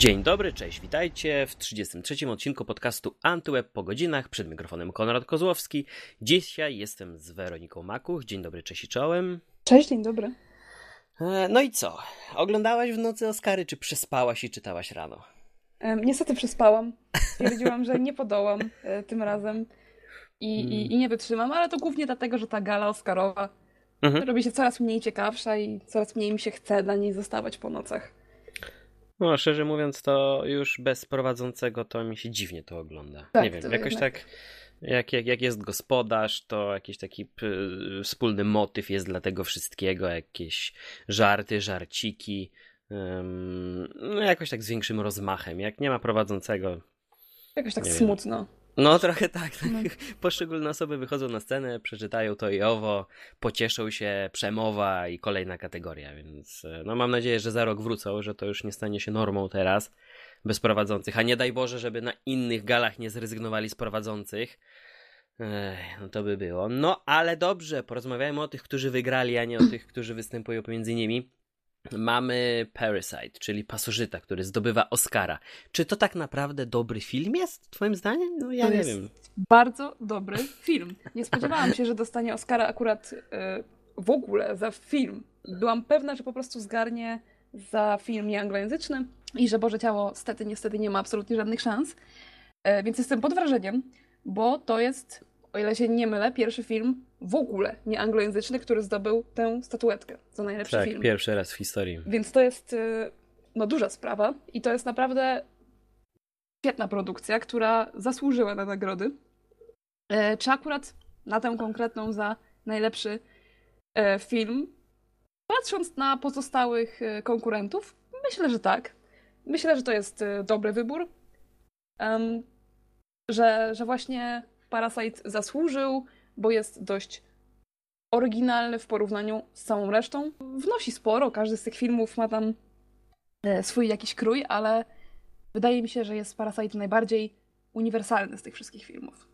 Dzień dobry, cześć, witajcie w 33. odcinku podcastu Antyweb po godzinach. Przed mikrofonem Konrad Kozłowski. Dzisiaj jestem z Weroniką Makuch. Dzień dobry, cześć i czołem. Cześć, dzień dobry. E, no i co? Oglądałaś w nocy Oscary, czy przespałaś i czytałaś rano? niestety przespałam. Stwierdziłam, że nie podołam e, tym razem i, hmm. i, i, nie wytrzymam, ale to głównie dlatego, że ta gala Oscarowa mhm. robi się coraz mniej ciekawsza i coraz mniej mi się chce dla niej zostawać po nocach. No, szczerze mówiąc, to już bez prowadzącego to mi się dziwnie to ogląda. Tak, nie wiem, jakoś jednak... tak. Jak, jak, jak jest gospodarz, to jakiś taki wspólny motyw jest dla tego wszystkiego, jakieś żarty, żarciki. Um, no jakoś tak z większym rozmachem. Jak nie ma prowadzącego. Jakoś tak smutno. Wiem. No trochę tak. No. Poszczególne osoby wychodzą na scenę, przeczytają to i owo, pocieszą się, przemowa i kolejna kategoria, więc e, no mam nadzieję, że za rok wrócą, że to już nie stanie się normą teraz bez prowadzących, a nie daj Boże, żeby na innych galach nie zrezygnowali z prowadzących. Ech, no to by było. No ale dobrze, porozmawiajmy o tych, którzy wygrali, a nie o tych, którzy występują pomiędzy nimi mamy Parasite, czyli Pasożyta, który zdobywa Oscara. Czy to tak naprawdę dobry film jest, twoim zdaniem? No ja to nie jest wiem. Bardzo dobry film. Nie spodziewałam się, że dostanie Oscara akurat y, w ogóle za film. Byłam pewna, że po prostu zgarnie za film nieanglojęzyczny i że Boże Ciało stety, niestety nie ma absolutnie żadnych szans. Y, więc jestem pod wrażeniem, bo to jest, o ile się nie mylę, pierwszy film w ogóle nie anglojęzyczny, który zdobył tę statuetkę za najlepszy tak, film. Tak, pierwszy raz w historii. Więc to jest y, no, duża sprawa i to jest naprawdę świetna produkcja, która zasłużyła na nagrody. E, czy akurat na tę konkretną za najlepszy e, film? Patrząc na pozostałych e, konkurentów, myślę, że tak. Myślę, że to jest dobry wybór. Że, że właśnie Parasite zasłużył bo jest dość oryginalny w porównaniu z całą resztą. Wnosi sporo, każdy z tych filmów ma tam e, swój jakiś krój, ale wydaje mi się, że jest Parasite najbardziej uniwersalny z tych wszystkich filmów.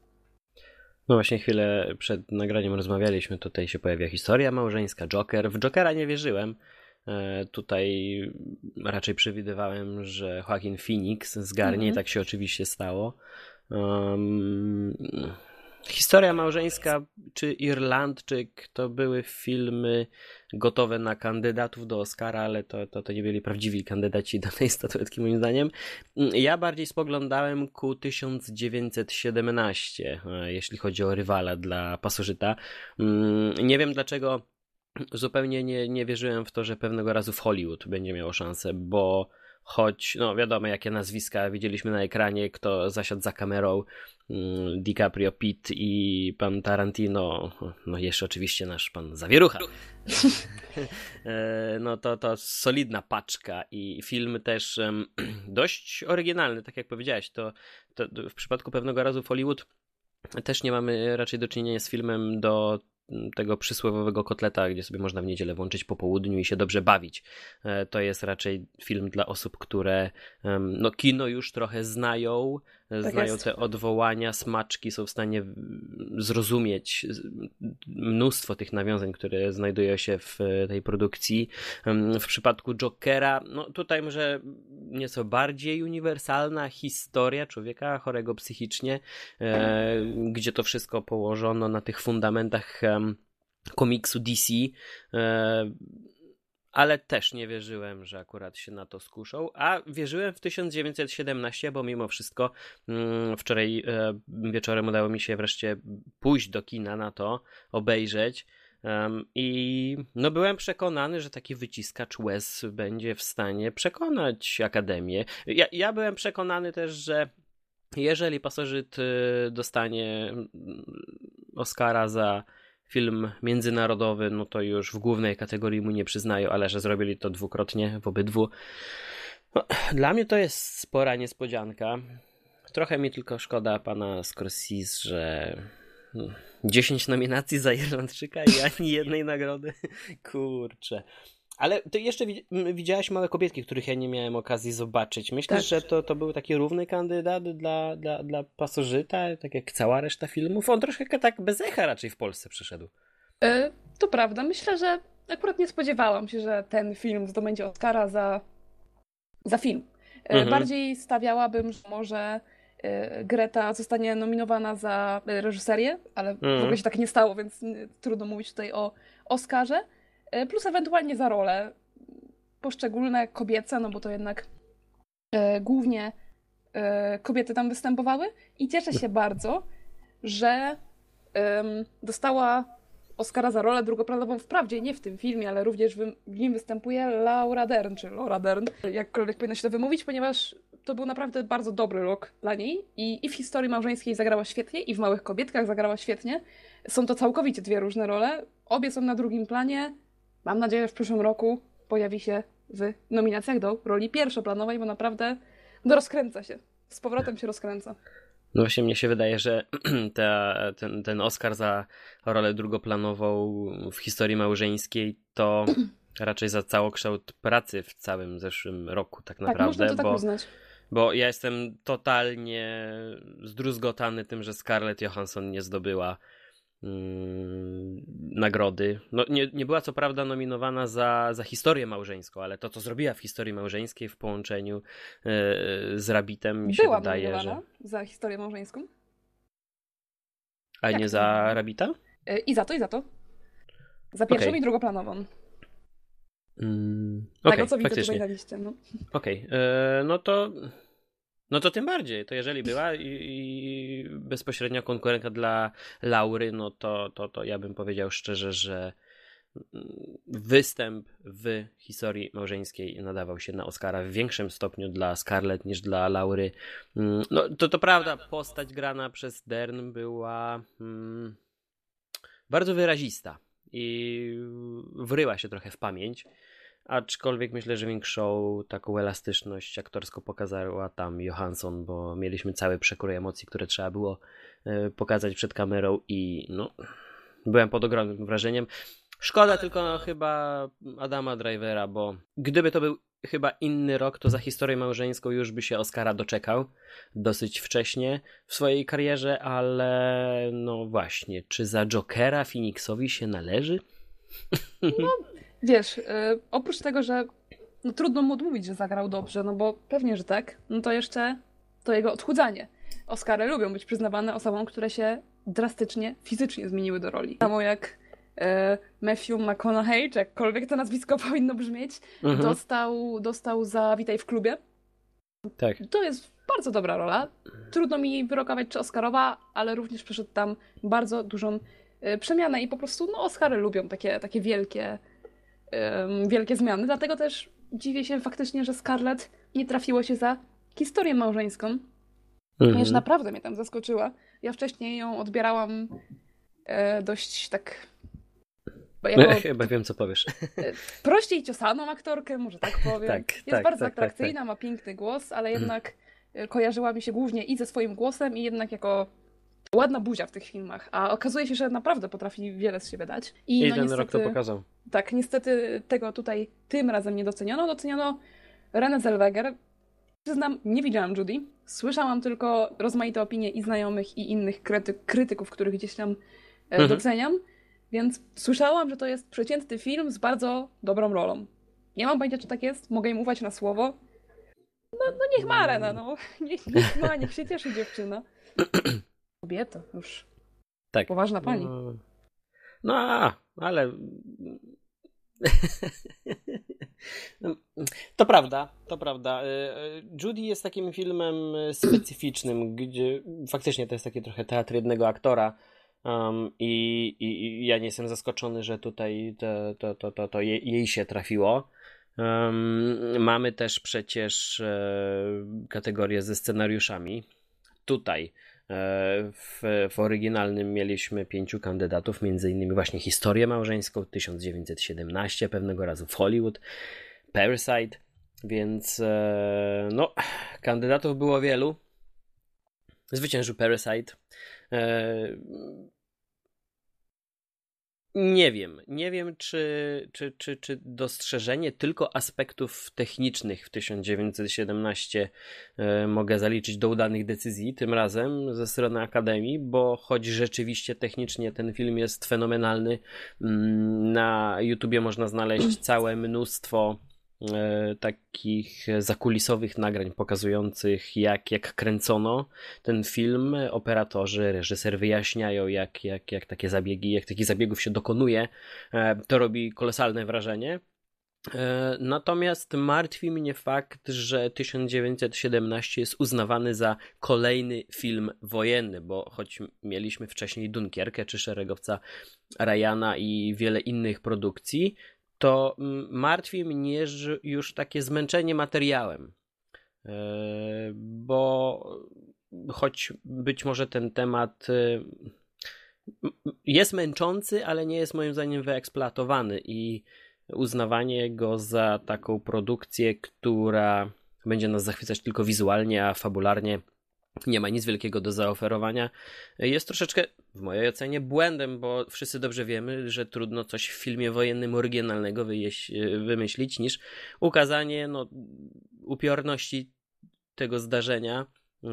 No właśnie chwilę przed nagraniem rozmawialiśmy, tutaj się pojawia historia małżeńska, Joker. W Jokera nie wierzyłem. E, tutaj raczej przewidywałem, że Joaquin Phoenix zgarnie, -hmm. tak się oczywiście stało. Um, Historia małżeńska czy Irlandczyk to były filmy gotowe na kandydatów do Oscara, ale to, to, to nie byli prawdziwi kandydaci do tej statuetki moim zdaniem. Ja bardziej spoglądałem ku 1917, e, jeśli chodzi o rywala dla pasożyta. Mm, nie wiem dlaczego zupełnie nie, nie wierzyłem w to, że pewnego razu w Hollywood będzie miało szansę, bo choć, no wiadomo, jakie nazwiska widzieliśmy na ekranie, kto zasiadł za kamerą, mm, DiCaprio, Pitt i pan Tarantino, no jeszcze oczywiście nasz pan Zawierucha. E, no to, to solidna paczka i film też dość oryginalny, tak jak powiedziałeś, to, to w przypadku pewnego razu w Hollywood też nie mamy raczej do czynienia z filmem do tego przysłowiowego kotleta, gdzie sobie można w niedzielę włączyć po południu i się dobrze bawić. E, to jest raczej film dla osób, które no, kino już trochę znają, tak znają jest. odwołania, smaczki, są w stanie zrozumieć mnóstwo tych nawiązań, które znajdują się w tej produkcji. W przypadku Jokera, no tutaj może nieco bardziej uniwersalna historia człowieka chorego psychicznie, e, gdzie to wszystko położono na tych fundamentach komiksu DC, e, ale też nie wierzyłem, że akurat się na to skuszą, a wierzyłem w 1917, bo mimo wszystko mm, wczoraj e, wieczorem udało mi się wreszcie pójść do kina na to, obejrzeć. I no byłem przekonany, że taki wyciskacz łez będzie w stanie przekonać Akademię. Ja, ja byłem przekonany też, że jeżeli pasożyt y, dostanie mm, Oscara za film międzynarodowy, no to już w głównej kategorii mu nie przyznają, ale że zrobili to dwukrotnie w obydwu. No, dla mnie to jest spora niespodzianka. Trochę mi tylko szkoda pana Scorsese, że 10 hmm, nominacji za Irlandczyka i ani jednej nagrody. Kurczę. Ale ty jeszcze widziałaś małe kobietki, których ja nie miałem okazji zobaczyć. Myślisz, tak. że to, to był taki równy kandydat dla, dla, dla pasożyta, tak jak cała reszta filmów? On troszkę tak bez echa raczej w Polsce przyszedł. E, to prawda. Myślę, że akurat nie spodziewałam się, że ten film zdobędzie Oscara za, za film. Mhm. Bardziej stawiałabym, że może Greta zostanie nominowana za reżyserię, ale mhm. w ogóle się tak nie stało, więc trudno mówić tutaj o Oscarze. Plus ewentualnie za rolę poszczególne kobiece, no bo to jednak e, głównie e, kobiety tam występowały i cieszę się bardzo, że dostała Oscara za rolę drugoplanową wprawdzie nie w tym filmie, ale również w, nim występuje Laura Dern, czy Laura Dern, jakkolwiek powinno się to wymówić, ponieważ to był naprawdę bardzo dobry rok dla niej i, i w historii małżeńskiej zagrała świetnie i w Małych Kobietkach zagrała świetnie. Są to całkowicie dwie różne role, obie są na drugim planie. Mam nadzieję, że w przyszłym roku pojawi się w nominacjach do roli pierwszoplanowej, bo naprawdę no rozkręca się. Z powrotem się rozkręca. No właśnie mnie się wydaje, że ta, ten, ten Oscar za rolę drugoplanową w historii małżeńskiej to raczej za całokształt pracy w całym zeszłym roku tak naprawdę. Tak, można to tak. Bo ja jestem totalnie zdruzgotany tym, że Scarlett Johansson nie zdobyła nagrody. No, nie, nie była co prawda nominowana za, za historię małżeńską, ale to, co zrobiła w historii małżeńskiej w połączeniu yy, z Rabbitem, mi się była wydaje, że. za historię małżeńską. A nie za Rabita? Yy, I za to, i za to. Za pierwszą okay. i drugoplanową. Mm, okay, Tego, co widzę tutaj na liście. No. Okej, okay. yy, no to no to tym bardziej, to jeżeli była i, i bezpośrednia konkurentka dla Laury, no to, to, to ja bym powiedział szczerze, że występ w historii małżeńskiej nadawał się na Oscara w większym stopniu dla Scarlett niż dla Laury. No to, to prawda, postać grana przez Dern była hmm, bardzo wyrazista i wryła się trochę w pamięć. Aczkolwiek myślę, że większą taką elastyczność aktorską pokazała tam Johansson, bo mieliśmy cały przekrój emocji, które trzeba było e, pokazać przed kamerą i no, byłem pod ogromnym wrażeniem. Szkoda tylko no, chyba Adama Drivera, bo gdyby to był chyba inny rok, to za historię małżeńską już by się Oscara doczekał dosyć wcześnie w swojej karierze, ale no właśnie, czy za Jokera Phoenixowi się należy? No, wiesz, yy, oprócz tego, że no, trudno mu odmówić, że zagrał dobrze, no bo pewnie, że tak, no to jeszcze to jego odchudzanie. Oscary lubią być przyznawane osobom, które się drastycznie, fizycznie zmieniły do roli. Samo jak e, Matthew McConaughey, czy jakkolwiek to nazwisko powinno brzmieć, mhm. dostał, dostał za Witaj w klubie. Tak. To jest bardzo dobra rola. Trudno mi wyrokować, czy Oscarowa, ale również przeszedł tam bardzo dużą e, przemianę i po prostu no, Oscary lubią takie, takie wielkie wielkie zmiany. Dlatego też dziwię się faktycznie, że Scarlett nie trafiło się za historię małżeńską. Mhm. Ponieważ naprawdę mnie tam zaskoczyła. Ja wcześniej ją odbierałam e, dość tak. Jako, Chyba wiem, co powiesz. E, prościej ciosaną aktorkę, może tak powiem. tak, Jest tak, bardzo tak, tak atrakcyjna, tak. ma piękny głos, ale mhm. jednak mm. kojarzyła mi się głównie i ze swoim głosem, i jednak jako ładna buzia w tych filmach, a okazuje się, że naprawdę potrafi wiele z siebie dać. I, I no, ten niestety, rok to pokazał. Tak, niestety tego tutaj tym razem nie doceniono. Doceniono Renę Zellweger. Przyznam, nie widziałam Judy. Słyszałam tylko rozmaite opinie i znajomych, i innych kryty krytyków, których gdzieś tam e, mhm. doceniam. Więc słyszałam, że to jest przeciętny film z bardzo dobrą rolą. Nie mam pojęcia, czy tak jest. Mogę im ufać na słowo. No, no niech ma Rena, no. Niech, niech ma, niech się cieszy dziewczyna. Kobieta, już. Tak. Poważna pani. No, no ale. To prawda, to prawda. Y, y, Judy jest takim filmem specyficznym, gdzie faktycznie to jest takie trochę teatr jednego aktora. Um, i, i, ja nie jestem zaskoczony, że tutaj to, to, to, to, to jej się trafiło. Um, mamy też przecież e, kategorię ze scenariuszami. Tutaj E, w, w oryginalnym mieliśmy pięciu kandydatów, między innymi właśnie historię małżeńską 1917, pewnego razu w Hollywood, Parasite, więc e, no, kandydatów było wielu. Zwyciężył Parasite. Nie wiem. Nie wiem, czy, czy, czy, czy dostrzeżenie tylko aspektów technicznych w 1917 e, mogę zaliczyć do udanych decyzji, tym razem ze strony Akademii, bo choć rzeczywiście technicznie ten film jest fenomenalny, mm, na YouTubie można znaleźć całe mnóstwo takich zakulisowych nagrań pokazujących, jak, jak kręcono ten film. Operatorzy, reżyser wyjaśniają, jak, jak, jak takie zabiegi, jak takich zabiegów się dokonuje. E, to robi kolosalne wrażenie. E, natomiast martwi mnie fakt, że 1917 jest uznawany za kolejny film wojenny, bo choć mieliśmy wcześniej Dunkierkę czy Szeregowca Ryana i wiele innych produkcji, to mm, martwi mnie już takie zmęczenie materiałem. E, bo choć być może ten temat e, jest męczący, ale nie jest moim zdaniem wyeksploatowany i uznawanie go za taką produkcję, która będzie nas zachwycać tylko wizualnie, a fabularnie nie ma nic wielkiego do zaoferowania, jest troszeczkę, w mojej ocenie, błędem, bo wszyscy dobrze wiemy, że trudno coś w filmie wojennym oryginalnego wymyślić, niż ukazanie no, upiorności tego zdarzenia, e,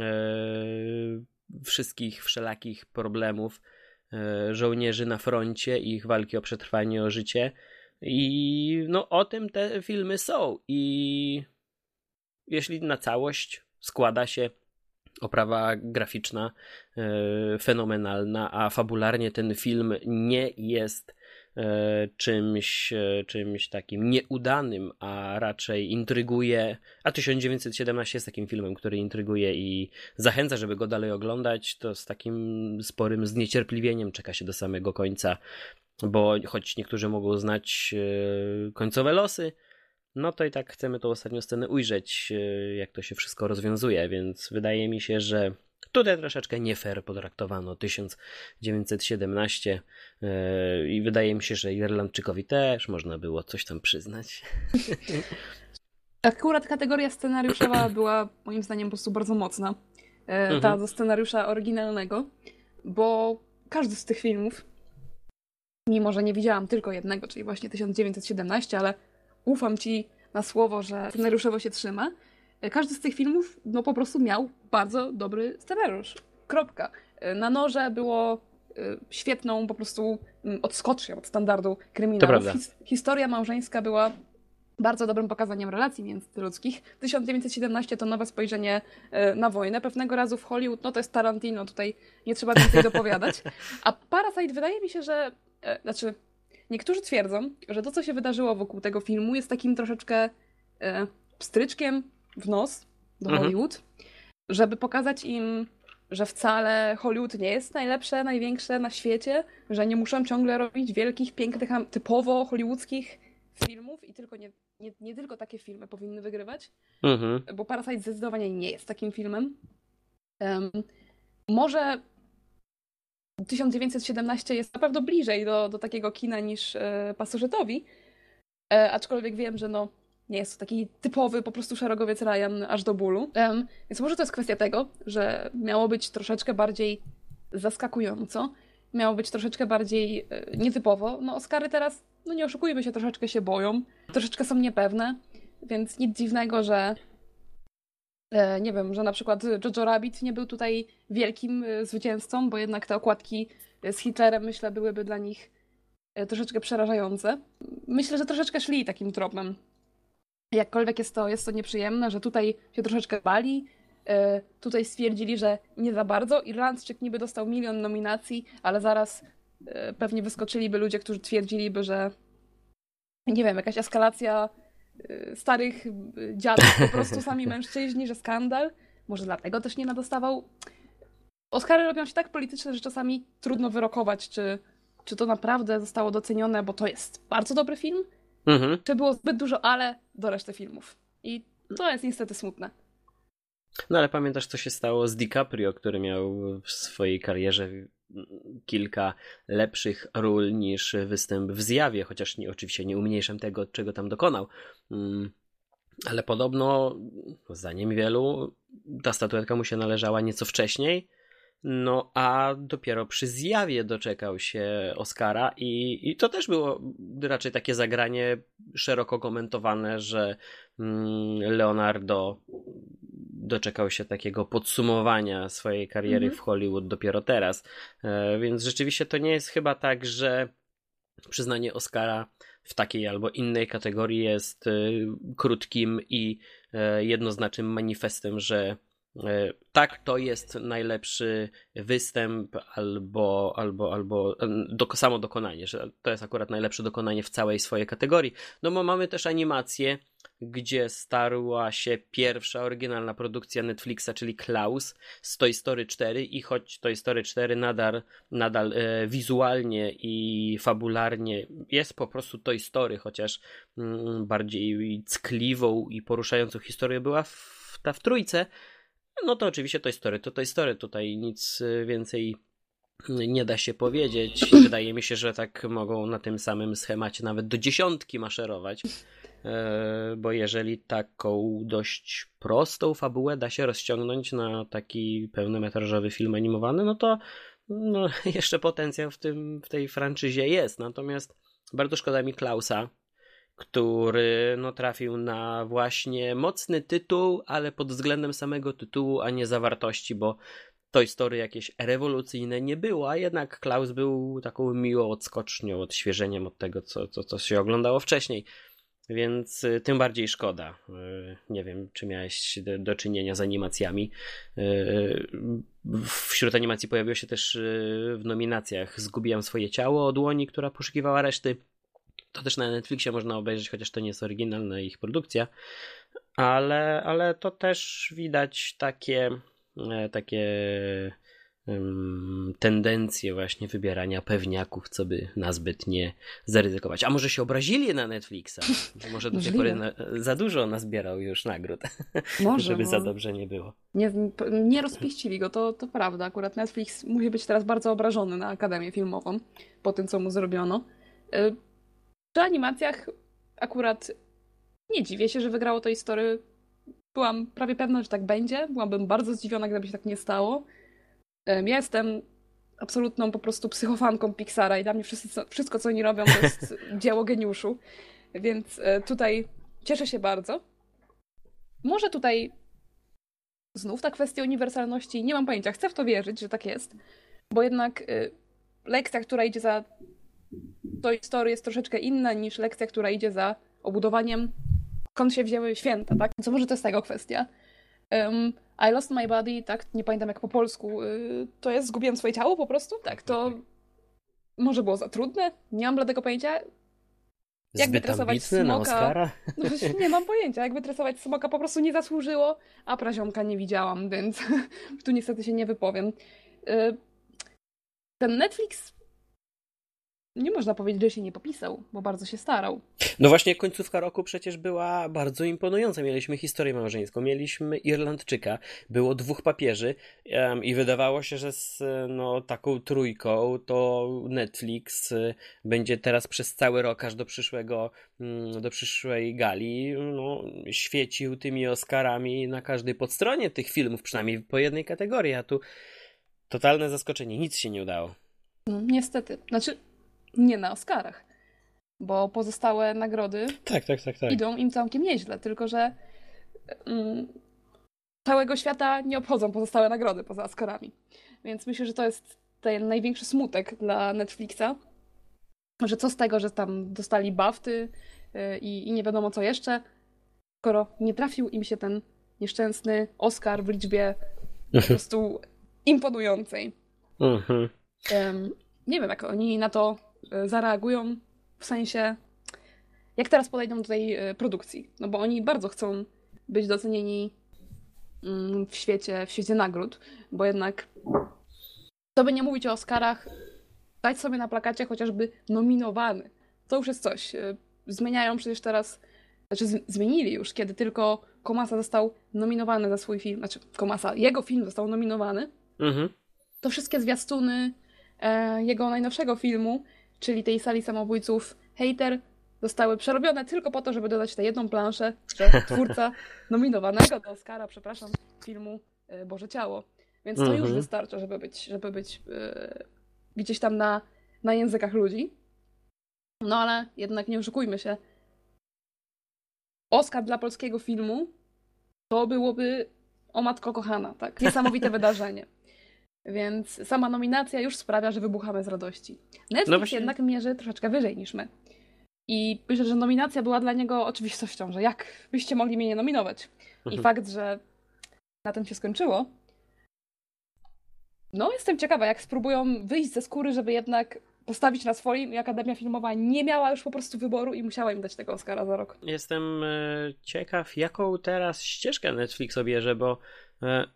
wszystkich wszelakich problemów e, żołnierzy na froncie i ich walki o przetrwanie, o życie i no o tym te filmy są. I jeśli na całość składa się oprawa graficzna e, fenomenalna, a fabularnie ten film nie jest e, czymś, e, czymś takim nieudanym, a raczej intryguje. A 1917 jest takim filmem, który intryguje i zachęca, żeby go dalej oglądać. To z takim sporym zniecierpliwieniem czeka się do samego końca bo choć niektórzy mogą znać końcowe losy, no to i tak chcemy tą ostatnią scenę ujrzeć, e, jak to się wszystko rozwiązuje, więc wydaje mi się, że tutaj troszeczkę nie fair potraktowano 1917 e, i wydaje mi się, że Irlandczykowi też można było coś tam przyznać. Akurat kategoria scenariuszowa była moim zdaniem po prostu bardzo mocna. Ta mhm. do scenariusza oryginalnego, bo każdy z tych filmów mimo że nie widziałam tylko jednego, czyli właśnie 1917, ale ufam ci na słowo, że scenariuszowo się trzyma. Każdy z tych filmów no po prostu miał bardzo dobry scenariusz. Kropka. Na noże było e, świetną po prostu mm, odskocznią od standardu kryminałów. His historia małżeńska była bardzo dobrym pokazaniem relacji międzyludzkich. 1917 to nowe spojrzenie na wojnę. Pewnego razu w Hollywood, no to jest Tarantino, tutaj nie trzeba więcej dopowiadać. A Parasite wydaje mi się, że e, znaczy, niektórzy twierdzą, że to, co się wydarzyło wokół tego filmu, jest takim troszeczkę e, pstryczkiem w nos do mhm. Hollywood, żeby pokazać im, że wcale Hollywood nie jest najlepsze, największe na świecie, że nie muszą ciągle robić wielkich, pięknych, typowo hollywoodzkich filmów i tylko nie, nie, nie tylko takie filmy powinny wygrywać, mhm. bo Parasite zdecydowanie nie jest takim filmem. Um, może 1917 jest na pewno bliżej do, do takiego kina niż e, pasożytowi, e, aczkolwiek wiem, że no, nie jest to taki typowy po prostu szeregowiec Ryan aż do bólu. Um, więc może to jest kwestia tego, że miało być troszeczkę bardziej zaskakująco, miało być troszeczkę bardziej e, nietypowo. No Oscary teraz, no nie oszukujmy się, troszeczkę się boją, troszeczkę są niepewne, więc nic dziwnego, że E, nie wiem, że na przykład Jojo Rabbit nie był tutaj wielkim e, zwycięzcą, bo jednak te okładki z Hitlerem, myślę, byłyby dla nich e, troszeczkę przerażające. Myślę, że troszeczkę szli takim tropem. Jakkolwiek jest to, jest to nieprzyjemne, że tutaj się troszeczkę bali, tutaj stwierdzili, że nie za bardzo. Irlandczyk niby dostał milion nominacji, ale zaraz pewnie wyskoczyliby ludzie, którzy twierdziliby, że nie wiem, jakaś eskalacja starych y, dziadów, po prostu sami mężczyźni, że skandal. Może dlatego też nie nadostawał. Oscary robią się tak polityczne, że czasami trudno wyrokować, czy, czy to naprawdę zostało docenione, bo to jest bardzo dobry film, mhm. czy było zbyt dużo ale do reszty filmów. I to jest niestety smutne. No ale pamiętasz, co się stało z DiCaprio, który miał w swojej karierze kilka lepszych ról niż występ w zjawie, chociaż nie, oczywiście nie umniejszam tego, czego tam dokonał. Mm, ale podobno, zdaniem wielu, ta statuetka mu się należała nieco wcześniej. No, a dopiero przy zjawie doczekał się Oscara, i, i to też było raczej takie zagranie szeroko komentowane, że mm, Leonardo doczekał się takiego podsumowania swojej kariery mm -hmm. w Hollywood dopiero teraz. E, więc rzeczywiście to nie jest chyba tak, że przyznanie Oscara w takiej albo innej kategorii jest y, krótkim i y, jednoznacznym manifestem, że tak, to jest najlepszy występ albo, albo, albo do, samo dokonanie, że to jest akurat najlepsze dokonanie w całej swojej kategorii. No bo mamy też animację, gdzie starła się pierwsza oryginalna produkcja Netflixa, czyli Klaus z Toy Story 4 i choć Toy Story 4 nadal, nadal e, wizualnie i fabularnie jest po prostu Toy Story, chociaż mm, bardziej ckliwą i poruszającą historię była w, ta w trójce, no to oczywiście Toy Story to Toy Story, tutaj nic e, więcej nie da się powiedzieć. Wydaje mi się, że tak mogą na tym samym schemacie nawet do dziesiątki maszerować. E, bo jeżeli taką dość prostą fabułę da się rozciągnąć na taki pełnometrażowy film animowany, no to no, jeszcze potencjał w, tym, w tej franczyzie jest. Natomiast bardzo szkoda mi Klausa, który no, trafił na właśnie mocny tytuł, ale pod względem samego tytułu, a nie zawartości, bo Toy Story jakieś rewolucyjne nie było, a jednak Klaus był taką miłą odskocznią, odświeżeniem od tego, co, co, co się oglądało wcześniej. Więc y, tym bardziej szkoda. Y, nie wiem, czy miałeś do, do, czynienia z animacjami. Y, wśród animacji pojawiło się też w nominacjach Zgubiłam swoje ciało od Łoni, która poszukiwała reszty. To też na Netflixie można obejrzeć, chociaż to nie jest oryginalna ich produkcja. Ale, ale to też widać takie, e, takie tendencję właśnie wybierania pewniaków, co by nazbyt nie zaryzykować. A może się obrazili na Netflixa? Może do tej pory na, za dużo nazbierał już nagród, może, żeby za dobrze nie było. Nie, nie rozpieścili go, to, to prawda. Akurat Netflix musi być teraz bardzo obrażony na Akademię Filmową po tym, co mu zrobiono. Przy animacjach akurat nie dziwię się, że wygrało to historię. Byłam prawie pewna, że tak będzie. Byłabym bardzo zdziwiona, gdyby się tak nie stało. Ja jestem absolutną po prostu psychofanką Pixara i dla mnie wszystko, wszystko co oni robią, to jest dzieło geniuszu. Więc e, tutaj cieszę się bardzo. Może tutaj znów ta kwestia uniwersalności, nie mam pojęcia, chcę w to wierzyć, że tak jest, bo jednak e, lekcja, która idzie za tą historię jest troszeczkę inna niż lekcja, która idzie za obudowaniem skąd się wzięły święta, tak? Co może to jest tego kwestia. Um, I lost my body, tak, nie pamiętam jak po polsku, yy, to jest zgubiłem swoje ciało po prostu? Tak, to może było za trudne? Nie mam bladego pojęcia. Jak Zbyt wytresować smoka? No, nie mam pojęcia. Jak wytresować smoka po prostu nie zasłużyło, a praziomka nie widziałam, więc tu niestety się nie wypowiem. Yy, ten Netflix nie można powiedzieć, że się nie popisał, bo bardzo się starał. No właśnie końcówka roku przecież była bardzo imponująca. Mieliśmy historię małżeńską, mieliśmy Irlandczyka, było dwóch papieży um, i wydawało się, że z no, taką trójką to Netflix y, będzie teraz przez cały rok, aż do przyszłego, mm, do przyszłej gali no, świecił tymi Oscarami na każdej podstronie tych filmów, przynajmniej po jednej kategorii, a tu totalne zaskoczenie, nic się nie udało. No, niestety. Znaczy, nie na Oscarach, bo pozostałe nagrody tak, tak, tak, tak. idą im całkiem nieźle, tylko że mm, całego świata nie obchodzą pozostałe nagrody poza Oscarami. Więc myślę, że to jest ten największy smutek dla Netflixa, że co z tego, że tam dostali bafty yy, i, i nie wiadomo co jeszcze, skoro nie trafił im się ten nieszczęsny Oscar w liczbie po prostu imponującej. Um, nie wiem, jak oni na to zareagują w sensie, jak teraz podejdą do tej e, produkcji. No bo oni bardzo chcą być docenieni mm, w świecie, w świecie nagród, bo jednak to by nie mówić o Oscarach, dać sobie na plakacie chociażby nominowany. To już jest coś. E, zmieniają przecież teraz, znaczy zmienili już, kiedy tylko Komasa został nominowany za swój film, znaczy Komasa, jego film został nominowany, mhm. to wszystkie zwiastuny e, jego najnowszego filmu czyli tej sali samobójców Hater, zostały przerobione tylko po to, żeby dodać tę jedną planszę, że twórca nominowanego do Oscara, przepraszam, filmu e, Boże Ciało. Więc to już mhm. wystarcza, żeby być, żeby być yy, gdzieś tam na, na językach ludzi. No ale jednak nie oszukujmy się. Oscar dla polskiego filmu to byłoby o matko kochana, tak? Niesamowite wydarzenie. Więc sama nominacja już sprawia, że wybuchamy z radości. Netflix no właśnie... jednak mierzy troszeczkę wyżej niż my. I myślę, że nominacja była dla niego oczywistością, że jak byście mogli mnie nie nominować. I mhm. fakt, że na tym się skończyło. No, jestem ciekawa, jak spróbują wyjść ze skóry, żeby jednak postawić na swoim i Akademia Filmowa nie miała już po prostu wyboru i musiała im dać tego Oscara za rok. Jestem e, ciekaw, jaką teraz ścieżkę Netflix obierze, bo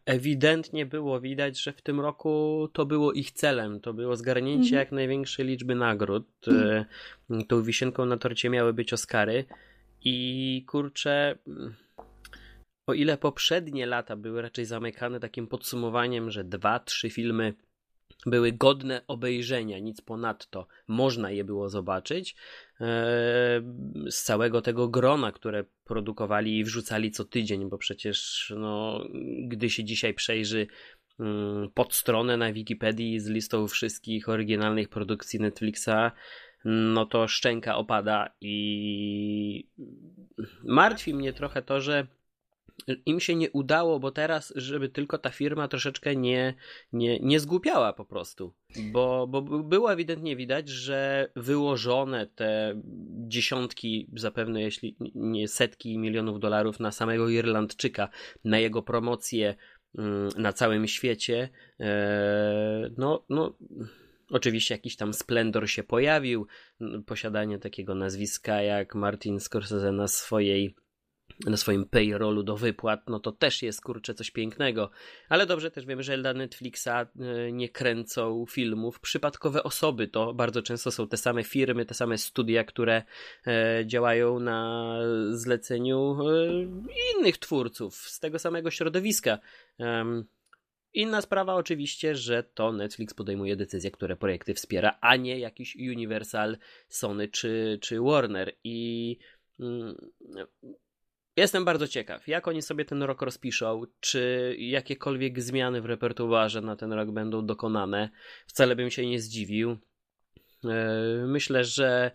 ewidentnie było widać, że w tym roku to było ich celem. To było zgarnięcie mm jak największej liczby nagród. Mm. Tą wisienką na torcie miały być Oscary i kurczę o ile poprzednie lata były raczej zamykane takim podsumowaniem, że dwa, trzy filmy były godne obejrzenia, nic ponadto można je było zobaczyć. E, z całego tego grona, które produkowali i wrzucali co tydzień, bo przecież no, gdy się dzisiaj przejrzy mm, pod stronę na Wikipedii z listą wszystkich oryginalnych produkcji Netflixa, no to szczęka opada i martwi mnie trochę to, że im się nie udało, bo teraz, żeby tylko ta firma troszeczkę nie, nie, nie zgłupiała po prostu. Bo, bo było ewidentnie widać, że wyłożone te dziesiątki, zapewne jeśli nie setki milionów dolarów na samego Irlandczyka, na jego promocję mm, na całym świecie, e, no, no Oczywiście jakiś tam splendor się pojawił, posiadanie takiego nazwiska jak Martin Scorsese na swojej na swoim payrollu do wypłat, no to też jest kurczę coś pięknego. Ale dobrze też wiemy, że dla Netflixa e, nie kręcą filmów przypadkowe osoby. To bardzo często są te same firmy, te same studia, które e, działają na zleceniu e, innych twórców z tego samego środowiska. Inna sprawa oczywiście, że to Netflix podejmuje decyzje, które projekty wspiera, a nie jakiś Universal, Sony czy, czy Warner. I mm, Jestem bardzo ciekaw, jak oni sobie ten rok rozpiszą, czy jakiekolwiek zmiany w repertuarze na ten rok będą dokonane. Wcale bym się nie zdziwił. E, myślę, że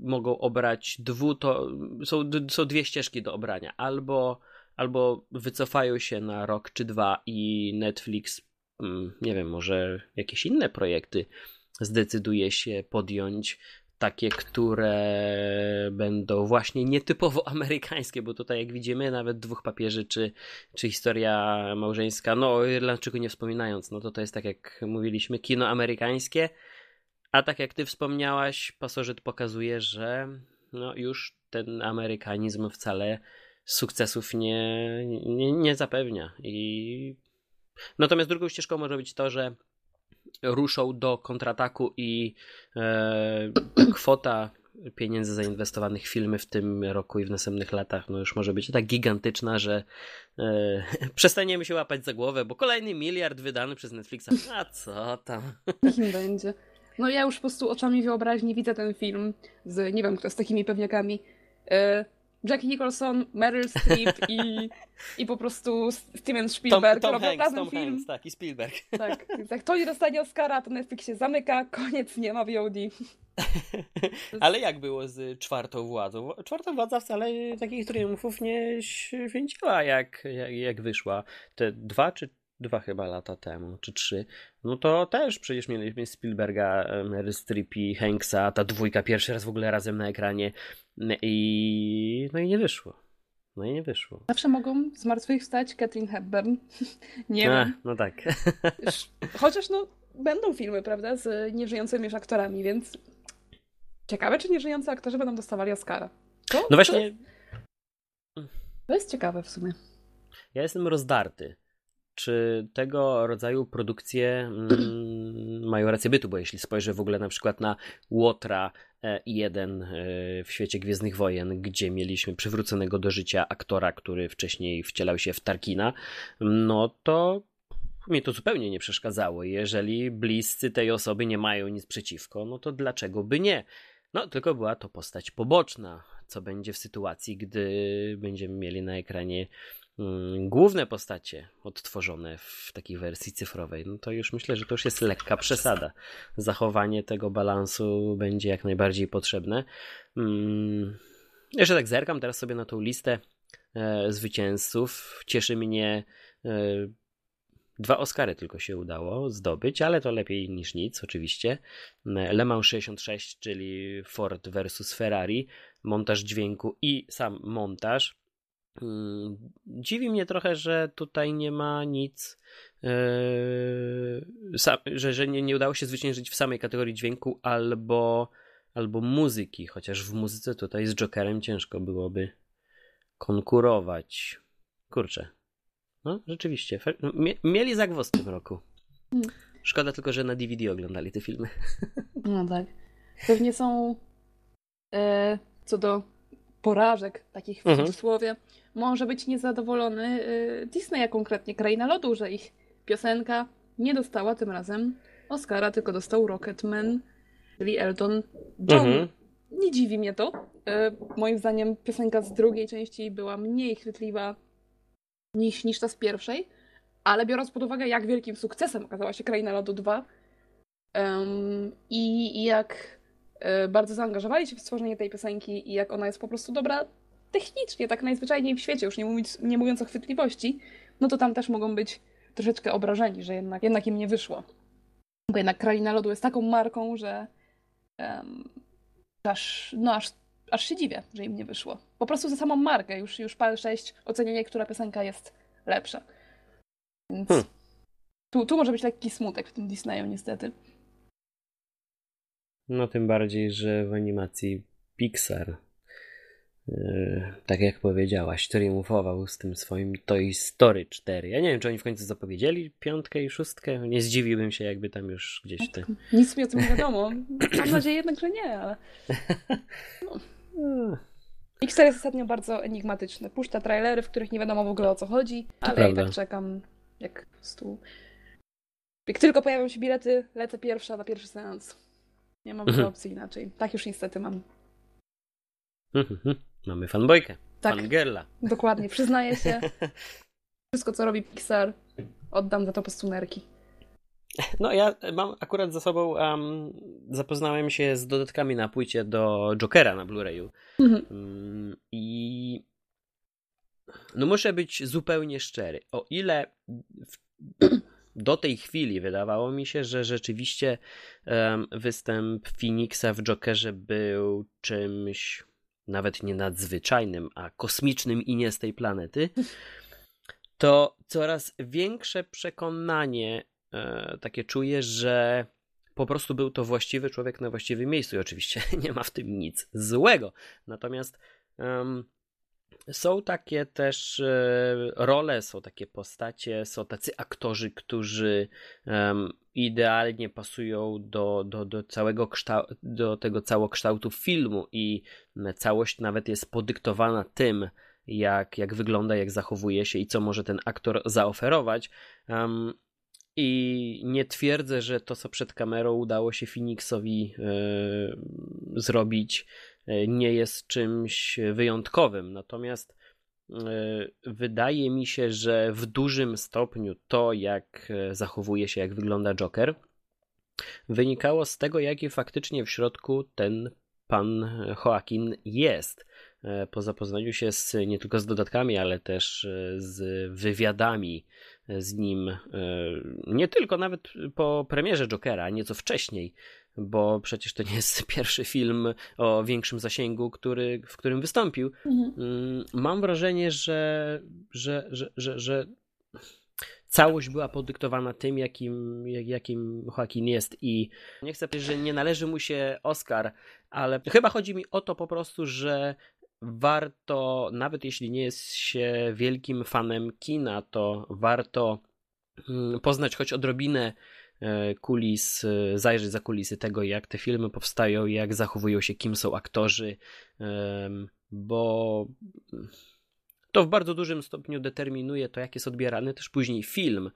mogą obrać dwu, to są, są dwie ścieżki do obrania. Albo, albo wycofają się na rok czy dwa i Netflix, mm, nie wiem, może jakieś inne projekty zdecyduje się podjąć takie, które będą właśnie nietypowo amerykańskie, bo tutaj jak widzimy nawet dwóch papieży, czy, czy historia małżeńska, no o Irlandczyku nie wspominając, no to to jest tak jak mówiliśmy, kino amerykańskie, a tak jak ty wspomniałaś, pasożyt pokazuje, że no już ten amerykanizm wcale sukcesów nie, nie, nie zapewnia. I Natomiast drugą ścieżką może być to, że ruszą do kontrataku i e, kwota pieniędzy zainwestowanych w filmy w tym roku i w następnych latach no już może być tak gigantyczna, że e, przestaniemy się łapać za głowę, bo kolejny miliard wydany przez Netflixa. A co tam? Kim będzie? No ja już po prostu oczami wyobraźni widzę ten film z, nie wiem kto, z takimi pewniakami. E, Jack Nicholson, Meryl Streep i, i po prostu Steven Spielberg Tom, Tom robią Hanks, Tom film. Hanks, tak, i Spielberg. Tak, jak to nie dostanie Oscara, to Netflix się zamyka, koniec, nie ma VOD. Ale jak było z czwartą władzą? Czwarta władza wcale takich triumfów nie święciła, jak, jak, jak wyszła. Te dwa czy dwa chyba lata temu, czy trzy, no to też przecież mieliśmy Spielberga, Meryl Streep i Hanksa, ta dwójka pierwszy raz w ogóle razem na ekranie i no i nie wyszło. No i nie wyszło. Zawsze mogą zmartwychwstać Catherine Hepburn. nie A, wiem. No tak. Chociaż no będą filmy, prawda, z nieżyjącymi już aktorami, więc ciekawe, czy nieżyjący aktorzy będą dostawali Oscara. To, no właśnie. To jest, to jest ciekawe w sumie. Ja jestem rozdarty czy tego rodzaju produkcje mm, mają rację bytu, bo jeśli spojrzę w ogóle na przykład na Łotra e, i1 e, w świecie Gwiezdnych Wojen, gdzie mieliśmy przywróconego do życia aktora, który wcześniej wcielał się w Tarkina, no to mnie to zupełnie nie przeszkadzało. Jeżeli bliscy tej osoby nie mają nic przeciwko, no to dlaczego by nie? No, tylko była to postać poboczna. Co będzie w sytuacji, gdy będziemy mieli na ekranie główne postacie odtworzone w takiej wersji cyfrowej, no to już myślę, że to już jest lekka przesada. Zachowanie tego balansu będzie jak najbardziej potrzebne. Hmm. Jeszcze tak zerkam teraz sobie na tą listę e, zwycięzców. Cieszy mnie e, Dwa Oscary tylko się udało zdobyć, ale to lepiej niż nic, oczywiście. Le Mans 66, czyli Ford versus Ferrari, montaż dźwięku i sam montaż. Mm, dziwi mnie trochę, że tutaj nie ma nic, yy, że, że nie, nie udało się zwyciężyć w samej kategorii dźwięku albo, albo muzyki, chociaż w muzyce tutaj z Jokerem ciężko byłoby konkurować. Kurczę. No, rzeczywiście. Mieli zagwoz w tym roku. Hmm. Szkoda tylko, że na DVD oglądali te filmy. No tak. Pewnie są e, co do porażek, takich w mhm. Może być niezadowolony e, Disney, a konkretnie Kraina Lodu, że ich piosenka nie dostała tym razem Oscara, tylko dostał Rocketman, czyli Elton John. Mhm. Nie dziwi mnie to. E, moim zdaniem piosenka z drugiej części była mniej chwytliwa niż, niż ta z pierwszej, ale biorąc pod uwagę, jak wielkim sukcesem okazała się Kraina Lodu 2 um, i, i jak e, bardzo zaangażowali się w stworzenie tej piosenki i jak ona jest po prostu dobra technicznie, tak najzwyczajniej w świecie, już nie, mówić, nie mówiąc o chwytliwości, no to tam też mogą być troszeczkę obrażeni, że jednak, jednak im nie wyszło. Bo jednak Kraina Lodu jest taką marką, że um, aż, no aż, aż się dziwię, że im nie wyszło. Po prostu za samą markę, już, już PAL 6 ocenienie, która piosenka jest lepsza. Więc hmm. tu, tu może być lekki smutek w tym Disneyu niestety. No tym bardziej, że w animacji Pixar tak jak powiedziałaś, triumfował z tym swoim Toy Story 4. Ja nie wiem, czy oni w końcu zapowiedzieli piątkę i szóstkę. Nie zdziwiłbym się, jakby tam już gdzieś te... Nic mi o tym nie wiadomo. Mam nadzieję jednak, że nie, ale... No. Pixar jest ostatnio bardzo enigmatyczny. Puszcza trailery, w których nie wiadomo w ogóle o co chodzi, ale ja tak czekam, jak prostu... Jak tylko pojawią się bilety, lecę pierwsza na pierwszy seans. Nie mam mhm. opcji inaczej. Tak już niestety mam. Mamy fanbojkę. Tak. Fangirla. Dokładnie, przyznaję się. Wszystko, co robi Pixar, oddam za to postunerki. No, ja mam akurat za sobą, um, zapoznałem się z dodatkami na płycie do Jokera na Blu-rayu. Mhm. Um, I no muszę być zupełnie szczery. O ile w, do tej chwili wydawało mi się, że rzeczywiście um, występ Phoenixa w Jokerze był czymś nawet nie nadzwyczajnym, a kosmicznym i nie z tej planety, to coraz większe przekonanie e, takie czuję, że po prostu był to właściwy człowiek na właściwym miejscu i oczywiście nie ma w tym nic złego. Natomiast um, są takie też e, role, są takie postacie, są tacy aktorzy, którzy um, idealnie pasują do, do, do całego kształtu, do tego całokształtu filmu i całość nawet jest podyktowana tym, jak, jak wygląda, jak zachowuje się i co może ten aktor zaoferować. Um, i nie twierdzę, że to, co przed kamerą udało się Phoenixowi yy, zrobić, yy, nie jest czymś wyjątkowym. Natomiast wydaje mi się, że w dużym stopniu to, jak zachowuje się, jak wygląda Joker, wynikało z tego, jaki faktycznie w środku ten pan Joaquin jest. Po zapoznaniu się z, nie tylko z dodatkami, ale też z wywiadami z nim e, nie tylko nawet po premierze Jokera, nieco wcześniej, bo przecież to nie jest pierwszy film o większym zasięgu, który, w którym wystąpił. Mhm. Mm, mam wrażenie, że, że, że, że, że całość była podyktowana tym, jakim, jakim Joaquin jest i nie chcę powiedzieć, że nie należy mu się Oscar, ale chyba chodzi mi o to po prostu, że warto, nawet jeśli nie jest się wielkim fanem kina, to warto mm, poznać choć odrobinę kulis, e, zajrzeć za kulisy tego, jak te filmy powstają, jak zachowują się, kim są aktorzy, bo to w bardzo dużym stopniu determinuje to, jak jest odbierany też później film.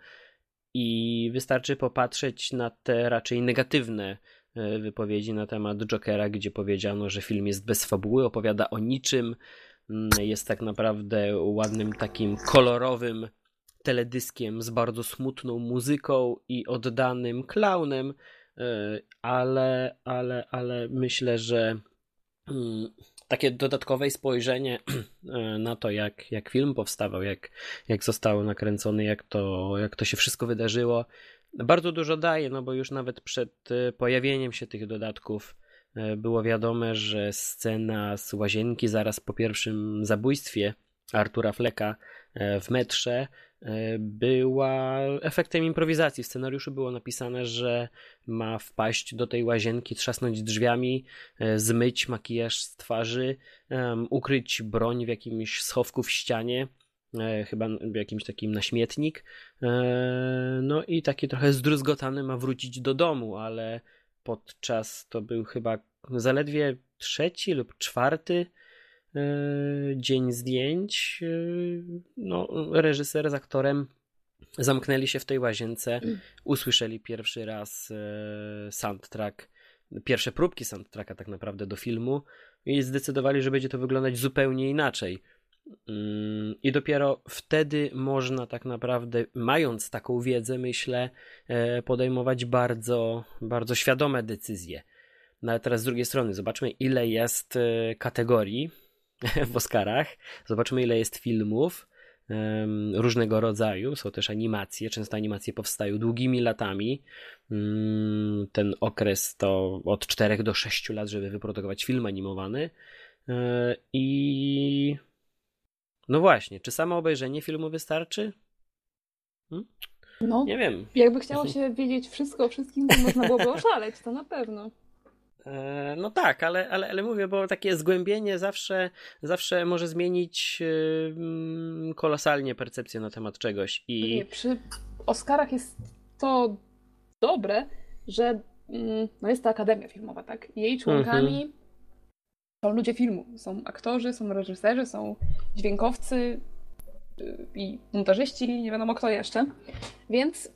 I wystarczy popatrzeć na te raczej negatywne E, wypowiedzi na temat Jokera, gdzie powiedziano, że film jest bez fabuły, opowiada o niczym, mm, jest tak naprawdę ładnym takim kolorowym teledyskiem z bardzo smutną muzyką i oddanym klaunem, e, ale, ale, ale myślę, że mm, takie dodatkowe spojrzenie na to, jak, jak film powstawał, jak, jak został nakręcony, jak to, jak to się wszystko wydarzyło. Bardzo dużo daje, no bo już nawet przed e, pojawieniem się tych dodatków e, było wiadome, że scena z łazienki zaraz po pierwszym zabójstwie Artura Fleka e, w metrze była efektem improwizacji. W scenariuszu było napisane, że ma wpaść do tej łazienki, trzasnąć drzwiami, zmyć makijaż z twarzy, ukryć broń w jakimś schowku w ścianie E, chyba jakimś takim na śmietnik. E, no i taki trochę zdruzgotany ma wrócić do domu, ale podczas to był chyba zaledwie trzeci lub czwarty e, dzień zdjęć. No, reżyser z aktorem zamknęli się w tej łazience, usłyszeli pierwszy raz soundtrack, pierwsze próbki soundtracka tak naprawdę do filmu i zdecydowali, że będzie to wyglądać zupełnie inaczej. I dopiero wtedy można tak naprawdę, mając taką wiedzę, myślę, e, podejmować bardzo, bardzo świadome decyzje. No ale teraz z drugiej strony, zobaczmy, ile jest e, kategorii w Oscarach, zobaczmy, ile jest filmów różnego rodzaju. Są też animacje, często animacje powstają długimi latami. Mm, ten okres to od 4 do 6 lat, żeby wyprodukować film animowany. E, I no właśnie, czy samo obejrzenie filmu wystarczy? Hmm? No, nie wiem. Jakby chciało się wiedzieć wszystko o wszystkim, to można byłoby oszaleć, to na pewno. E, no tak, ale, ale, ale mówię, bo takie zgłębienie zawsze, zawsze może zmienić yy, kolosalnie percepcję na temat czegoś. I... Nie, przy Oscarach jest to dobre, że yy, no jest to Akademia Filmowa, tak? Jej członkami mhm są ludzie filmu. Są aktorzy, są reżyserzy, są dźwiękowcy y, i montażyści, nie wiadomo kto jeszcze. Więc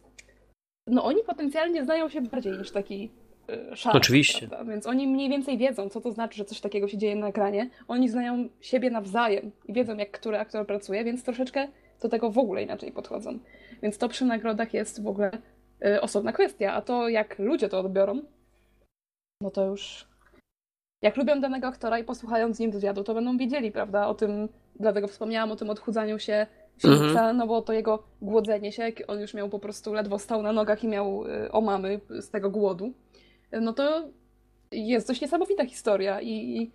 no oni potencjalnie znają się bardziej niż taki y. Oczywiście. Prawda? Więc oni mniej więcej wiedzą, co to znaczy, że coś takiego się dzieje na ekranie. Oni znają siebie nawzajem i wiedzą, jak który aktor pracuje, więc troszeczkę do tego w ogóle inaczej podchodzą. Więc to przy nagrodach jest w ogóle y, osobna kwestia, a to jak ludzie to odbiorą, no to już jak lubią danego aktora i posłuchają z nim wywiadu, to będą wiedzieli, prawda, o tym, dlatego wspomniałam o tym odchudzaniu się Philipsa, mhm. no bo to jego głodzenie się, jak on już miał po prostu, ledwo stał na nogach i miał y, omamy z tego głodu, no to jest dość niesamowita historia i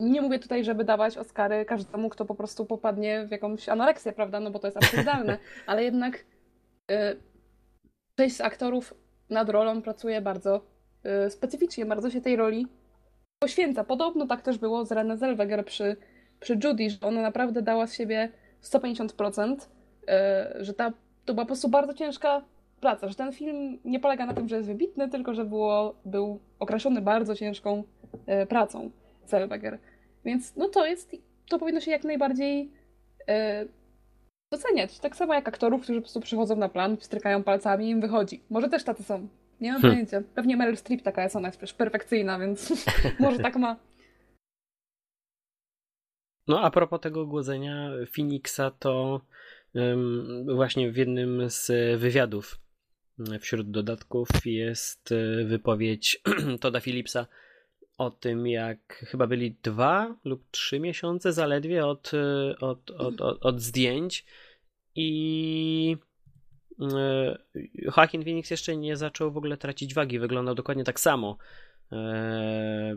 nie mówię tutaj, żeby dawać Oscary każdemu, kto po prostu popadnie w jakąś anoreksję, prawda, no bo to jest absurdalne, ale jednak y, część z aktorów nad rolą pracuje bardzo y, specyficznie, bardzo się tej roli poświęca. Podobno tak też było z Renée Zellweger przy, przy Judy, że ona naprawdę dała z siebie 150%, e, że ta, to była po prostu bardzo ciężka praca, że ten film nie polega na tym, że jest wybitny, tylko że było, był określony bardzo ciężką e, pracą Zellweger. Więc no to jest, to powinno się jak najbardziej e, doceniać. Tak samo jak aktorów, którzy po prostu przychodzą na plan, strykają palcami i im wychodzi. Może też tacy są. Nie mam hmm. pojęcia. Pewnie Meryl Streep taka jest, ona jest przecież perfekcyjna, więc może tak ma. No a propos tego głodzenia Phoenixa, to um, właśnie w jednym z wywiadów wśród dodatków jest e, wypowiedź Toda Phillipsa o tym, jak chyba byli dwa lub trzy miesiące zaledwie od, e, od, od, od, od zdjęć i E, Joaquin Phoenix jeszcze nie zaczął w ogóle tracić wagi, wyglądał dokładnie tak samo. E,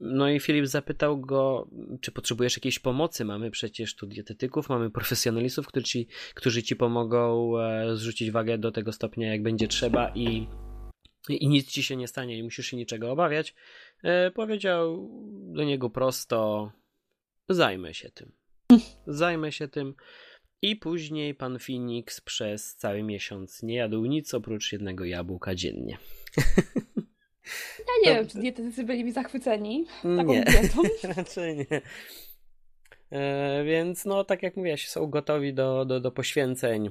no i Filip zapytał go, czy potrzebujesz jakiejś pomocy? Mamy przecież tu dietetyków, mamy profesjonalistów, którzy ci, którzy ci pomogą e, zrzucić wagę do tego stopnia, jak będzie trzeba i, i nic ci się nie stanie i musisz się niczego obawiać. Powiedział do niego prosto: Zajmę się tym. Zajmę się tym. I później pan Phoenix przez cały miesiąc nie jadł nic oprócz jednego jabłka dziennie. Ja nie to... wiem, czy dietetycy byli mi zachwyceni taką nie, dietą. raczej nie. E, więc no, tak jak mówiłaś, są gotowi do, do, do poświęceń.